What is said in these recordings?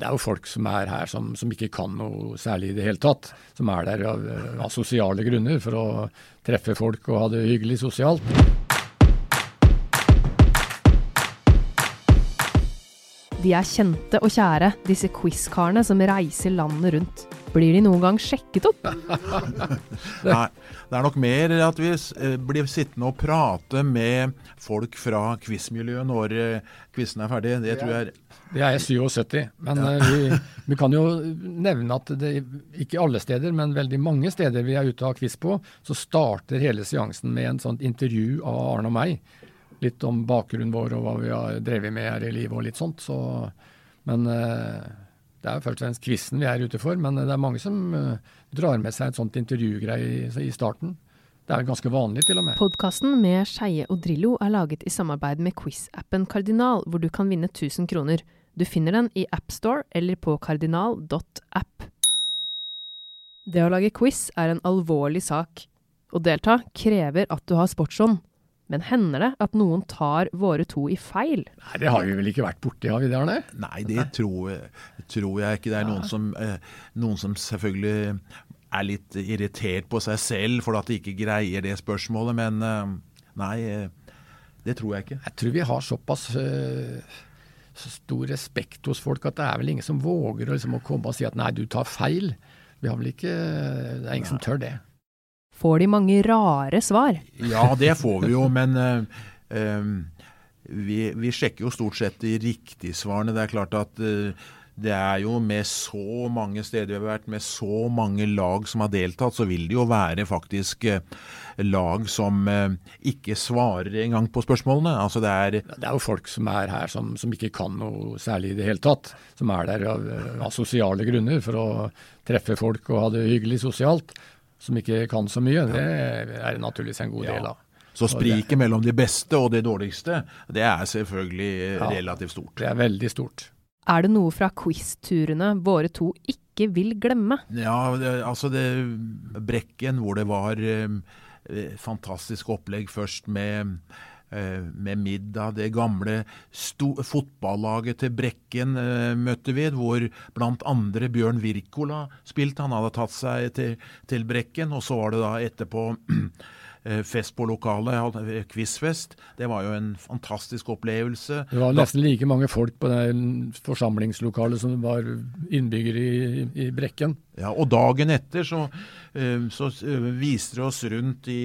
Det er jo folk som er her som, som ikke kan noe særlig i det hele tatt. Som er der av, av sosiale grunner, for å treffe folk og ha det hyggelig sosialt. De er kjente og kjære, disse quiz-karene som reiser landet rundt. Blir de noen gang sjekket opp? Nei, det er nok mer at vi eh, blir sittende og prate med folk fra quizmiljøet når eh, quizen er ferdig. Det tror jeg Det er 77, men ja. Eh, vi, vi, kan jo nevne at det ikke alle steder, men veldig mange steder vi er ute og har quiz på, så starter hele seansen med en sånt intervju av Arne og meg litt om bakgrunnen vår og hva vi har drevet med her i livet og litt sånt. Så, men det er først og fremst quizen vi er ute for. Men det er mange som eh, drar med seg et sånt intervjugreie i starten. Det er ganske vanlig, til og med. Podkasten med Skeie og Drillo er laget i samarbeid med quiz-appen Kardinal, hvor du kan vinne 1000 kroner. Du finner den i AppStore eller på kardinal.app. Det å lage quiz er en alvorlig sak. Å delta krever at du har sportsånd. Men hender det at noen tar våre to i feil? Nei, Det har vi vel ikke vært borti, har vi det, Arne? Nei, det tror tror jeg ikke. Det er noen som, eh, noen som, selvfølgelig er litt irritert på seg selv for at de ikke greier det spørsmålet, men eh, nei, eh, det tror jeg ikke. Jeg tror vi har såpass uh, så stor respekt hos folk at det er vel ingen som våger liksom, å komme og si at nei, du tar feil. Vi har vel ikke, Det er ingen nei. som tør det får de mange rare svar. Ja, det får vi jo, men uh, uh, vi, vi, sjekker jo stort sett de riktige svarene. Det er klart at uh, det er jo med så mange steder vi har vært, med så mange lag som har deltatt, så vil det jo være faktisk lag som ikke svarer engang på spørsmålene. Altså det er Det er jo folk som er her som, som ikke kan noe særlig i det hele tatt. Som er der av, av sosiale grunner for å treffe folk og ha det hyggelig sosialt som ikke kan så mye, det er naturligvis en god ja. del av. Så spriket mellom de beste og de dårligste, det er selvfølgelig ja, relativt stort. Det er veldig stort. Er det noe fra quiz-turene våre to ikke vil glemme? Ja, det, altså det Brekken hvor det var eh, fantastisk opplegg først med Eh, med middag. Det gamle fotballaget til Brekken eh, møtte vi, hvor bl.a. Bjørn Wirkola spilte. Han hadde tatt seg til, til, Brekken. Og så var det da etterpå eh, fest på lokalet, quizfest. Det var jo en fantastisk opplevelse. Det var nesten like mange folk på det forsamlingslokalet som var innbyggere i, i Brekken. Ja, og dagen etter så, så viste det oss rundt i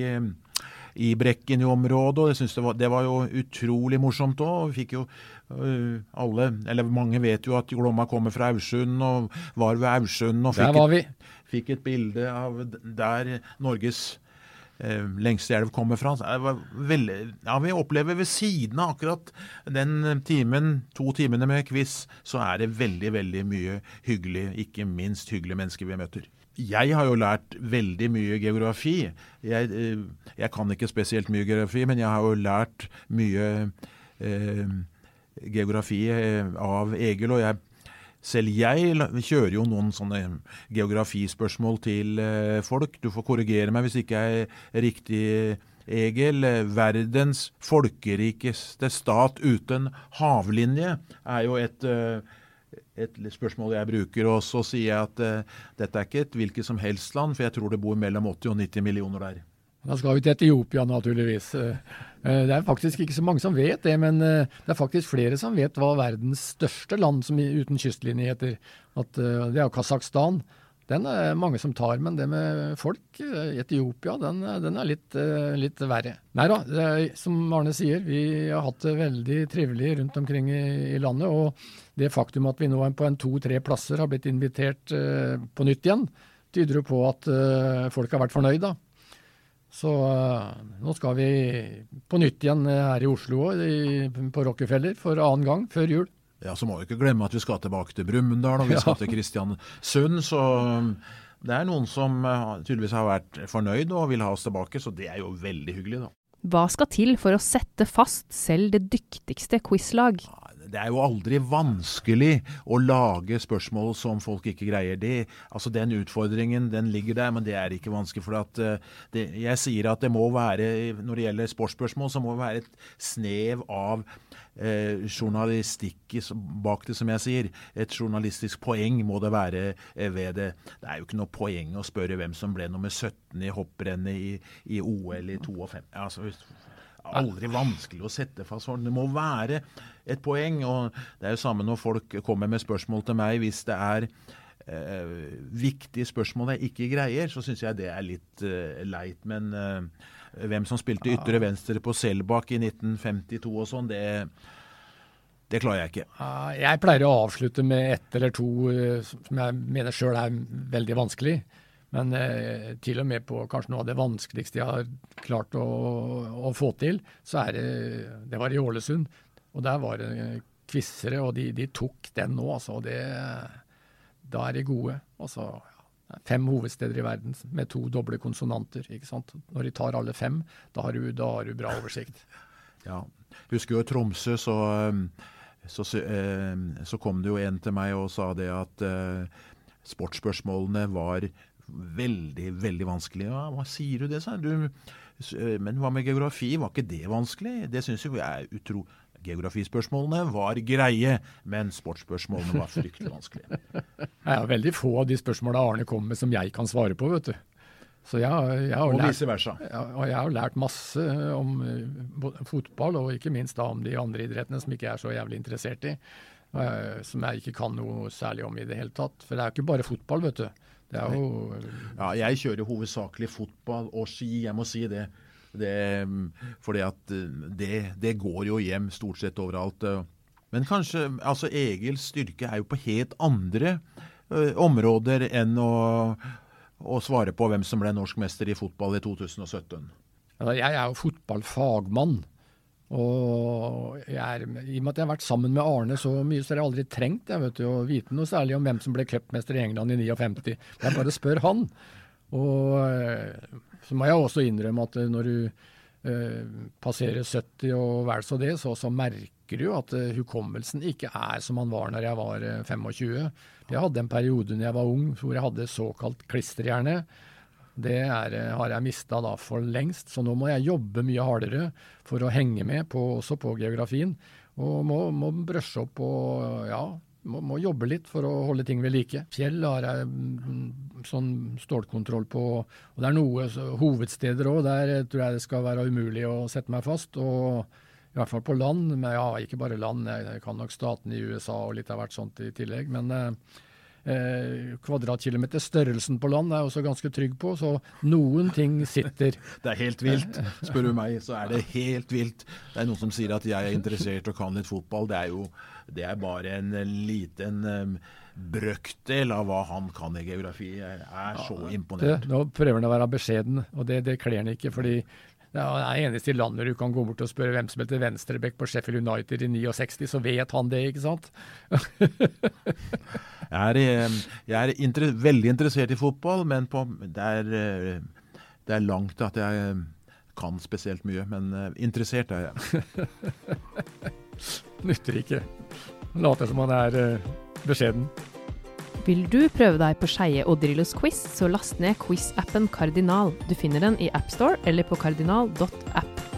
i Brekken i området. og jeg synes det var, det var jo utrolig morsomt òg. Vi fikk jo uh, alle, eller mange vet jo at Glomma kommer fra Aursund, og var ved Aursund og fikk, et, fikk et bilde av der Norges uh, lengste elv kommer fra. Veldig, ja, vi opplever ved siden av akkurat den timen, to timene med quiz, så er det veldig, veldig mye hyggelig, ikke minst hyggelige mennesker vi møter. Jeg har jo lært veldig mye geografi. Jeg, eh, jeg, kan ikke spesielt mye geografi, men jeg har jo lært mye eh, geografi eh, av Egil. Og jeg, selv jeg kjører jo noen sånne geografispørsmål til eh, folk. Du får korrigere meg hvis ikke jeg er riktig. Egil, verdens folkerikeste stat uten havlinje er jo et uh, et spørsmål jeg bruker. Og så sier jeg at uh, dette er ikke et hvilket som helst land, for jeg tror det bor mellom 80 og 90 millioner der. Da skal vi til Etiopia, naturligvis. Uh, det er faktisk ikke så mange som vet det, men det er faktisk flere som vet hva verdens største land som uten kystlinje heter. At, det er Kasakhstan. Den er mange som tar, men det med folk i Etiopia, den, den er litt, litt, verre. Nei da, som Arne sier, vi har hatt det veldig trivelig rundt omkring i, i landet. og det faktum at vi nå på en to-tre plasser har blitt invitert uh, på nytt igjen, tyder jo på at uh, folk har vært fornøyd, da. Så uh, nå skal vi på nytt igjen her i Oslo på Rockefeller for annen gang før jul. Ja, Så må vi ikke glemme at vi skal tilbake til Brumunddal og vi skal til Kristiansund. Så um, det er noen som tydeligvis har vært fornøyd og vil ha oss tilbake, så det er jo veldig hyggelig, da. Hva skal til for å sette fast selv det dyktigste quizlag? Det er jo aldri vanskelig å lage spørsmål som folk ikke greier. Det, altså Den utfordringen den ligger der, men det er ikke vanskelig. for at eh, det, Jeg sier at det må være, når det gjelder sportsspørsmål, så må det være et snev av eh, journalistikk bak det, som jeg sier. Et journalistisk poeng må det være eh, ved det. Det er jo ikke noe poeng å spørre hvem som ble nummer 17 i hopprennet i, i OL i 52. Altså, aldri vanskelig å sette fast. Det må være et poeng. og Det er jo samme når folk kommer med spørsmål til meg. Hvis det er eh, viktige spørsmål jeg ikke greier, så syns jeg det er litt eh, leit. Men eh, hvem som spilte ytre venstre på Selbakk i 1952 og sånn, det, det klarer jeg ikke. Jeg pleier å avslutte med ett eller to eh, som jeg mener sjøl er veldig vanskelig. Men eh, til og med på kanskje noe av det vanskeligste jeg har klart å, å få til, så er det Det var i Ålesund. Og der var det quizere, og de, de, tok den nå, altså. Det, da er de gode. Altså, fem hovedsteder i verden med to doble konsonanter. ikke sant? Når de tar alle fem, da har du, da har du bra oversikt. Ja. Husker jo Tromsø, så, um, så, um, så, kom det jo en til meg og sa det at uh, sportsspørsmålene var veldig, veldig vanskelige. Ja, hva sier du det, sa du? Uh, men hva med geografi, var ikke det vanskelig? Det syns jo jeg er utro Geografispørsmålene var greie, men sportsspørsmålene var fryktelig vanskelige. Det er veldig få av de spørsmåla Arne kommer med som jeg kan svare på, vet du. Så jeg, jeg og vice versa. Og jeg har lært masse om uh, fotball, og ikke minst da om de andre idrettene som ikke er så jævlig interessert i. Uh, som jeg ikke kan noe særlig om i det hele tatt. For det er jo ikke bare fotball, vet du. Det jo Ja, jeg kjører hovedsakelig fotball og ski, jeg må si det. Det, fordi at eh, det, det, går jo hjem stort sett overalt. Eh. Men kanskje altså Egils styrke er jo på helt andre ø, områder enn å, å, svare på hvem som ble norsk mester i fotball i 2017. Jeg er jo fotballfagmann. Og er, I og med at jeg har vært sammen med Arne så mye, så har jeg aldri trengt jeg, vet å vite noe særlig om hvem som ble cupmester i England i 59. Jeg bare spør han. Og så må jeg også innrømme at eh, når du eh, passerer 70 og vel så det, så, så merker du at eh, hukommelsen ikke er som han var når jeg var 25. Eh, jeg hadde en periode når jeg var ung hvor jeg hadde såkalt klisterhjerne. Det er, eh, har jeg mista for lengst, så nå må jeg jobbe mye hardere for å henge med på, også på geografien. Og må, må brøsje opp og ja, må, må, jobbe litt for å holde ting ved like. Fjell har jeg mm, sånn stålkontroll på. og Det er noe hovedsteder òg. Der tror jeg det skal være umulig å sette meg fast. og I hvert fall på land. Men ja, ikke bare land. Jeg, kan nok staten i USA og litt av hvert sånt i tillegg. Men eh, eh kvadratkilometer størrelsen på land er jeg også ganske trygg på, så noen ting sitter. Det er helt vilt. Spør du meg, så er det helt vilt. Det er noen som sier at jeg er interessert og kan litt fotball. Det er jo det er bare en liten um, brøkdel av hva han kan i geografi. Jeg er så imponert. Det, nå prøver han å være beskjeden, og det, det kler han ikke. fordi det er eneste i landet du kan gå bort og spørre hvem som heter venstreback på Sheffield United i 69, så vet han det, ikke sant? jeg er, jeg er inter veldig interessert i fotball, men på, det, er, det, er, langt at jeg kan spesielt mye. Men eh, interessert er jeg. Nytter ikke. Later som han er beskjeden. Vil du prøve deg på Skeie og Drillos quiz, så last ned quiz-appen Kardinal. Du finner den i AppStore eller på kardinal.app.